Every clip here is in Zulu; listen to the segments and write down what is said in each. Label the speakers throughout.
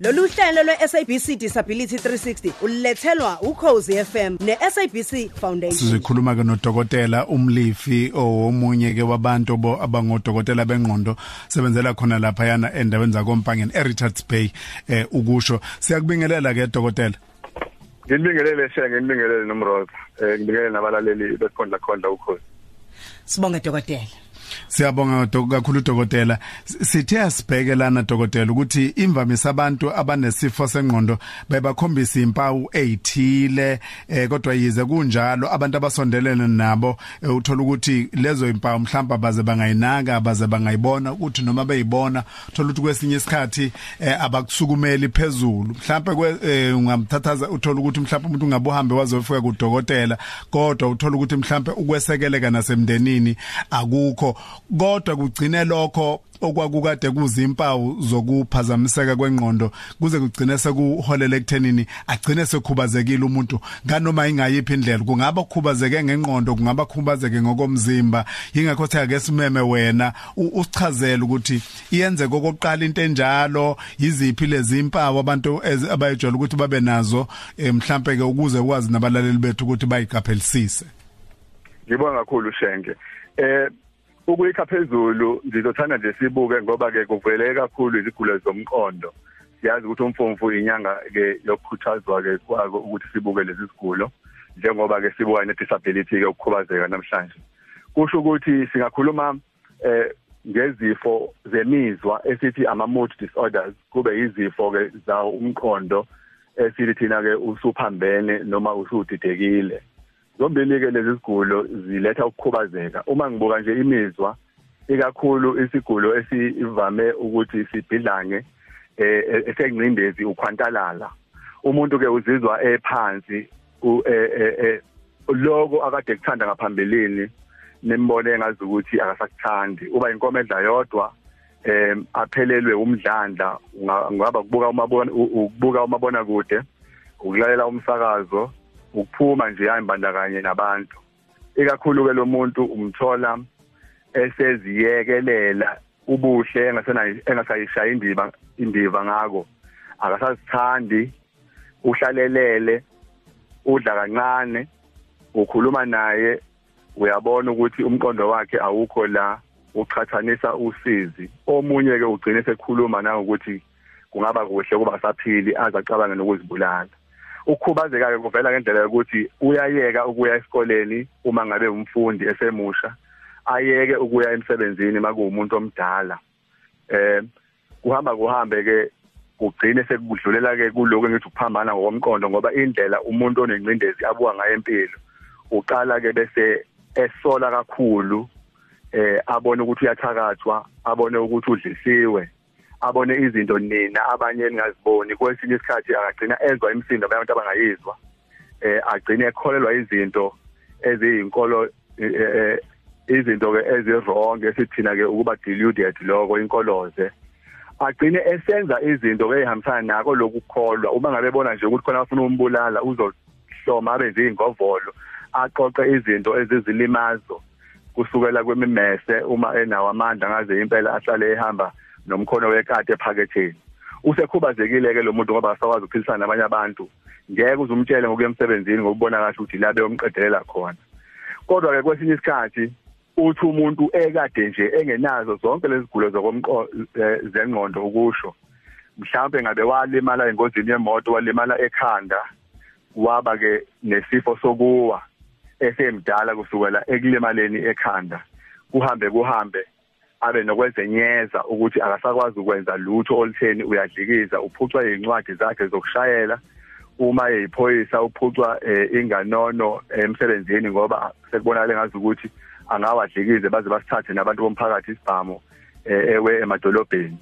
Speaker 1: Lolu hlelo lwe-SABC Disability 360 ulethelwa uCozi FM ne-SABC Foundation.
Speaker 2: Sizikhuluma ke nodokotela umlifi owomunye ke wabantu bo abangodokotela bengqondo sebenzela khona lapha yana endaweni zakompangeni eRichards Bay eh ukusho siyakubingelela ke dokotela.
Speaker 3: Ngibingelele shenge ngibingelele nomroza eh ngibingelele nabalaleli besikhondla khondla uCozi.
Speaker 1: Sibonge dokotela.
Speaker 2: Siyabonga kakhulu dokotela. Sithe asibheke lana dokotela ukuthi imvamisa abantu abanesifo sengqondo bayabakhombisa impawu ezithile eh kodwa yize kunjalo abantu abasondelene nabo eh, uthola ukuthi lezo impawu mhlawumbe baze bangayinaka baze bangayibona ukuthi noma beyibona uthola ukuthi kwesinye isikhathi eh, abakusukumeli phezulu mhlawumbe eh, ungamthathaza uthola ukuthi mhlawumbe umuntu ungabuhambe wazofika kudokotela kodwa uthola ukuthi mhlawumbe ukwesekeleka nasemndenini akukho kodwa kugcine lokho okwakukade kuzimpawu zokuphazamiseka kwengqondo kuze kugcine sekuholela ekuthenini agcine sekhubazekile umuntu. Nganoma ingayiphi indlela kungaba kukhubazeke ngengqondo kungaba kukhubazeke ngokomzimba. Yingakho thake simeme wena usichazele ukuthi iyenze kokuqala into enjalo yiziphi lezi impawu abantu abayijwayele ukuthi babe nazo eh, mhlambe ke ukuze ukwazi nabalaleli bethu ukuthi bayiqaphelisise
Speaker 3: Ngibonga kakhulu Shenge. Eh ukuyikha phezulu ngizothanda nje sibuke ngoba ke kuvele kakhulu izigulo zomqondo. Siyazi ukuthi umfumfu inyanga ke yokukhuthazwa ke kwako ukuthi sibuke lezi sigulo njengoba ke sibuka ne disability ke ukukhubazeka namhlanje. Kusho ukuthi singakhuluma eh ngezifo zemizwa esithi ama mood disorders kube izifo ke za umqondo esithi thina ke usuphambene noma usudidekile zombili ke lezi zigulo ziletha ukukhubazeka. Uma ngibuka nje imizwa ikakhulu isigulo esivame ukuthi sibhidlange eh esengcindezi ukhwantalala. Umuntu ke uzizwa ephansi lokho akade kuthanda ngaphambilini nimbone engazi ukuthi akasakuthandi. Uba inkomo edla yodwa em aphelelwe umdlandla ngaba kubuka umabona ukubuka umabona kude ukulalela umsakazo ukuphuma nje ayimbandakanye nabantu. Ikakhulu ke lo muntu umthola eseziyekelela ubuhle engasena engasayishaya indiba indiva ngako. Akasazithandi uhlalelele udla kancane ukhuluma naye uyabona ukuthi umqondo wakhe awukho la uchathanisa usizi. Omunye ke ugcine sekhuluma nangokuthi kungaba kuhle kuba saphili azacabanga nokuzibulala. Ukukhubazeka ke kuvela ngendlela yokuthi uyayeka ukuya esikoleni uma ngabe umfundi esemusha ayeke ukuya emsebenzini makuwumuntu omdala. Eh kuhamba kuhambe ke kugcine sekudlulela ke kuloko ngithi ukuphambana ngokomqondo ngoba indlela umuntu onengcindezi abuka ngayo empilo uqala ke bese esola kakhulu eh abone ukuthi uyathakathwa abone ukuthi udlisiwe abone izinto nina abanye ningaziboni kwesinye isikhathi akagcina ezwa imisindo abantu abangayizwa. Eh agcine ekholelwa izinto eziyinkolo eh, eh, izinto ke ezirong esithina ke ukuba deluded lokho inkoloze. Agcine esenza izinto ezihambisana nako lokukholwa uma ngabe bona nje ukuthi khona afuna umbulala uzohloma abenze ingovolo aqoqe izinto ezizilimazo kusukela kwemimese uma enawo amandla ngaze impela ahlale ehamba nomkhono wekati ephaketheni. Usekhubazekile ke lo muntu ngoba asakwazi ukuphilisana nabanye abantu. Ngeke uzumtshele ngokuya emsebenzini ngokubona kahle ukuthi la beyomqedelela khona. Kodwa ke kwesinye isikhathi uthi umuntu ekade nje engenazo zonke lezi eh, zengqondo ukusho mhlawumbe ngabe walimala engozini yemoto walimala ekhanda waba ke nesifo sokuwa esemdala kusukela ekulimaleni ekhanda kuhambe kuhambe. Abe nokwezenyeza ukuthi akasakwazi ukwenza lutho olutheni uyadlikiza uphucwa yincwadi zakhe zokushayela. Uma eyiphoyisa uphucwa eh, inganono emsebenzini ngoba sekubonakala ngazi ukuthi angawadlikize baze basithathe nabantu bomphakathi isibhamu eh, ewe emadolobheni.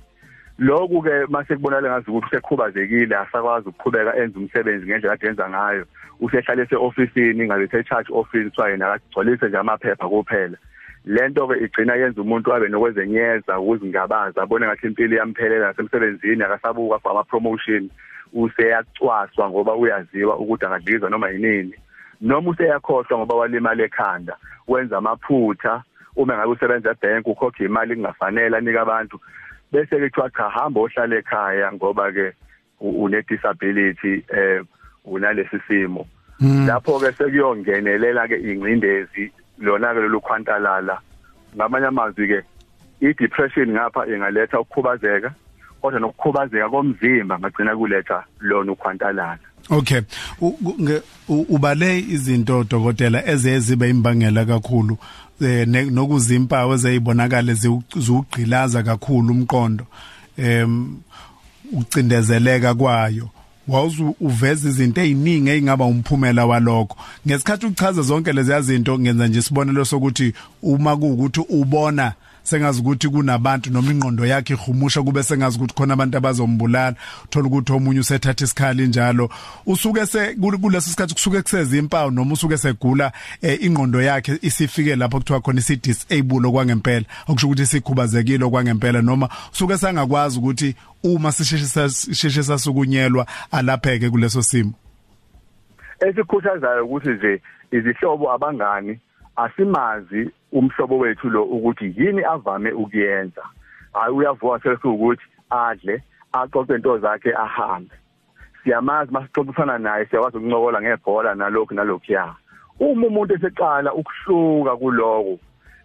Speaker 3: Lokhu ke mase kubonakala ngazi ukuthi usekhubazekile asakwazi ukuqhubeka enza umsebenzi ngendlela ade enza ngayo. Usehlale ese-ofisini ngabe se-charge office kuthiwa yena akagcwalise nje amaphepha kuphela. Lento ke igcina yenza umuntu abe nokwezenyeza ukuzingabaza abone ngathi impilo iyamphelelela nasemsebenzini akasabuka for ama promotion useyacwaswa ngoba uyaziwa ukuthi angadliza noma yinini. Noma useyakhohlwa ngoba walimala ekhanda wenza amaphutha uma ngabe usebenza ebank ukhokha imali kungafanele anika abantu. Bese ke kuthiwa cha hamba ohlala ekhaya ngoba ke une disability eh unalesi simo.
Speaker 2: Mm.
Speaker 3: lapho ke sekuyongenelela ke ingcindezi lona ke lolu khwantalala. Ngamanye amazwi ke i-depression ngapha ingaletha ukukhubazeka kodwa nokukhubazeka komzimba ngagcina kuletha lona ukhwantalala.
Speaker 2: Okay. Ubale izinto dokotela ezezibe imbangela kakhulu eh, nokuzimpawu ezayibonakala ziwugqilaza kakhulu umqondo em ucindezeleka kwayo. Wawuzu uveza izinto eziningi ezingaba umphumela walokho. Ngesikhathi uchaza zonke lezi zinto ngenza nje isibonelo sokuthi uma kuukuthi ubona sengazi ukuthi kunabantu noma ingqondo yakhe ihumusha kube sengazi ukuthi khona abantu abazombulala. Uthola ukuthi omunye usethatha isikhali njalo. Usuke se kulesi sikhathi kusuke kuseza impawu noma usuke segula eh, ingqondo yakhe isifike lapho kuthiwa khona isi disable okwangempela okusho ukuthi sikhubazekile okwangempela noma usuke sangakwazi ukuthi uma sisheshe sasukunyelwa alapheke kuleso simo.
Speaker 3: Esikhuthazayo ukuthi nje izihlobo abangani asimazi umhlobo wethu lo ukuthi yini avame ukuyenza. Hayi uyavuka selfu ukuthi adle axoxe into zakhe ahambe. Siyamazi masixoxisana naye siyakwazi ukuncokola ngebhola nalokhu nalokhu ya uma umuntu eseqala ukuhluka kuloko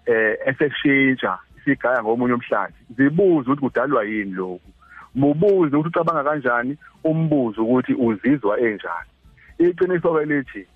Speaker 3: eh eseshintsha sigaya ngomunye umhlathi zibuza ukuthi kudalwa yini lokhu. Mubuze ukuthi ucabanga kanjani umbuzo ukuthi uzizwa enjani. Iqiniso ke lithi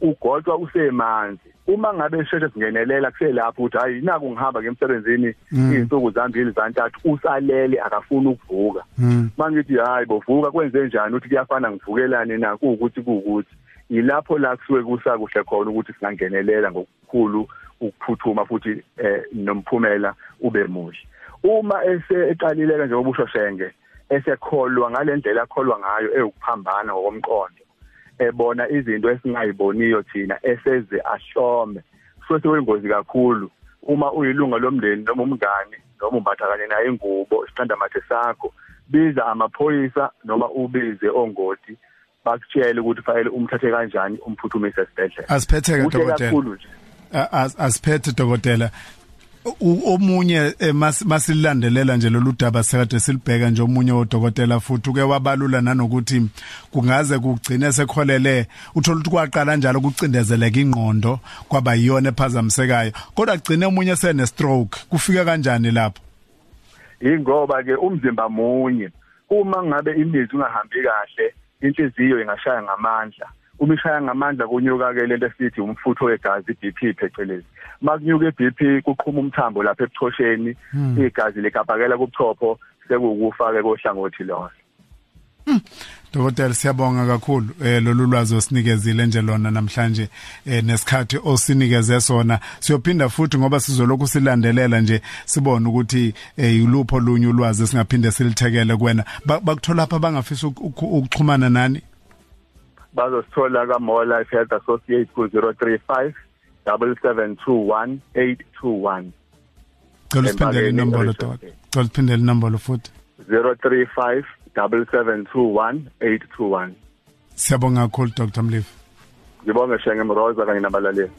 Speaker 3: ugoqwa usemanzi. Uma ngabe sheshe singenelela kuselapho ukuthi hayi naku ngihamba ngemsebenzini
Speaker 2: Mm.
Speaker 3: izinsuku zambili zantathu usalele akafuni ukuvuka.
Speaker 2: Mm.
Speaker 3: mangithi hayi bovuka kwenze njani ukuthi kuyafana ngivukelane na? Kuukuthi kuukuthi ilapho la kusuke kusakuhle khona ukuthi singangenelela ngokukhulu ukuphuthuma futhi eh nomphumela ube muhle. Uma ese eqalileka njengoba usho shenge esekholwa ngalendlela akholwa ngayo eyokuphambana ngokomqondo ebona izinto esingayiboniyo thina eseze ahlome futhi kuyingozi kakhulu uma uyilunga lomndeni noma umngane noma umbatha kanye naye ingubo isiqandamathe sakho biza amaphoyisa noma ubize ongoti bakutshele ukuthi fanele umthathe kanjani umphuthumise esibhedlela.
Speaker 2: Asiphethe ke dokotela. asiphethe dokotela. Omunye eh, mas- masilandelela nje lolu daba sekade silibheka nje omunye odokotela futhi uke wabalula nanokuthi kungaze kugcine sekholele uthola ukuthi kwaqala njalo ukucindezeleka ingqondo kwaba yiyona ephazamisekayo. Kodwa kugcine omunye sene stroke kufika kanjani lapho?
Speaker 3: Ingoba ke umzimba munye uma ngabe imithi ungahambi kahle inhliziyo ingashaya ngamandla. Uma ishaya ngamandla kunyuka ke lento esithi umfutho wegazi iBP phecelezi. Makunyuka iBP kuqhuma umthambo lapha ebuthosheni igazi likabhakela kubuchopho sekukufa ke kohlangothi lona
Speaker 2: Dokotela siyabonga kakhulu eh lolu lwazi osinikezile nje lona namhlanje eh nesikhathi osinikeze sona. Siyophinda futhi ngoba sizolokhu silandelela nje sibone ukuthi eh yilupho lunye ulwazi singaphinde silithekele kuwena. Ba- bakuthola lapha bangafisa uku- uku- ukuxhumana nani?
Speaker 3: Bazosithola ka More Life Health Associate ku 035 7721 821
Speaker 2: Cela usiphindele
Speaker 3: Empakeni
Speaker 2: inombolo
Speaker 3: e-Richards
Speaker 2: dokotela Cela usiphindele inombolo futhi.
Speaker 3: 035 7721 821
Speaker 2: Siyabonga kakhulu Dr Mlivu
Speaker 3: ngibonge shenge mroza kanye nabalaleli.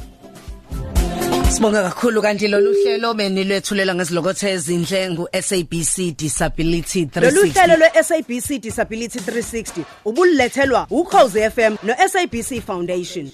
Speaker 1: Sibonga kakhulu kanti lolu hlelo benilwethulela ngezilokothe ezindle SABC Disability 360 Lolu hlelo lwe-SABC Disability 360 ubulethelwa uCause FM no SABC Foundation.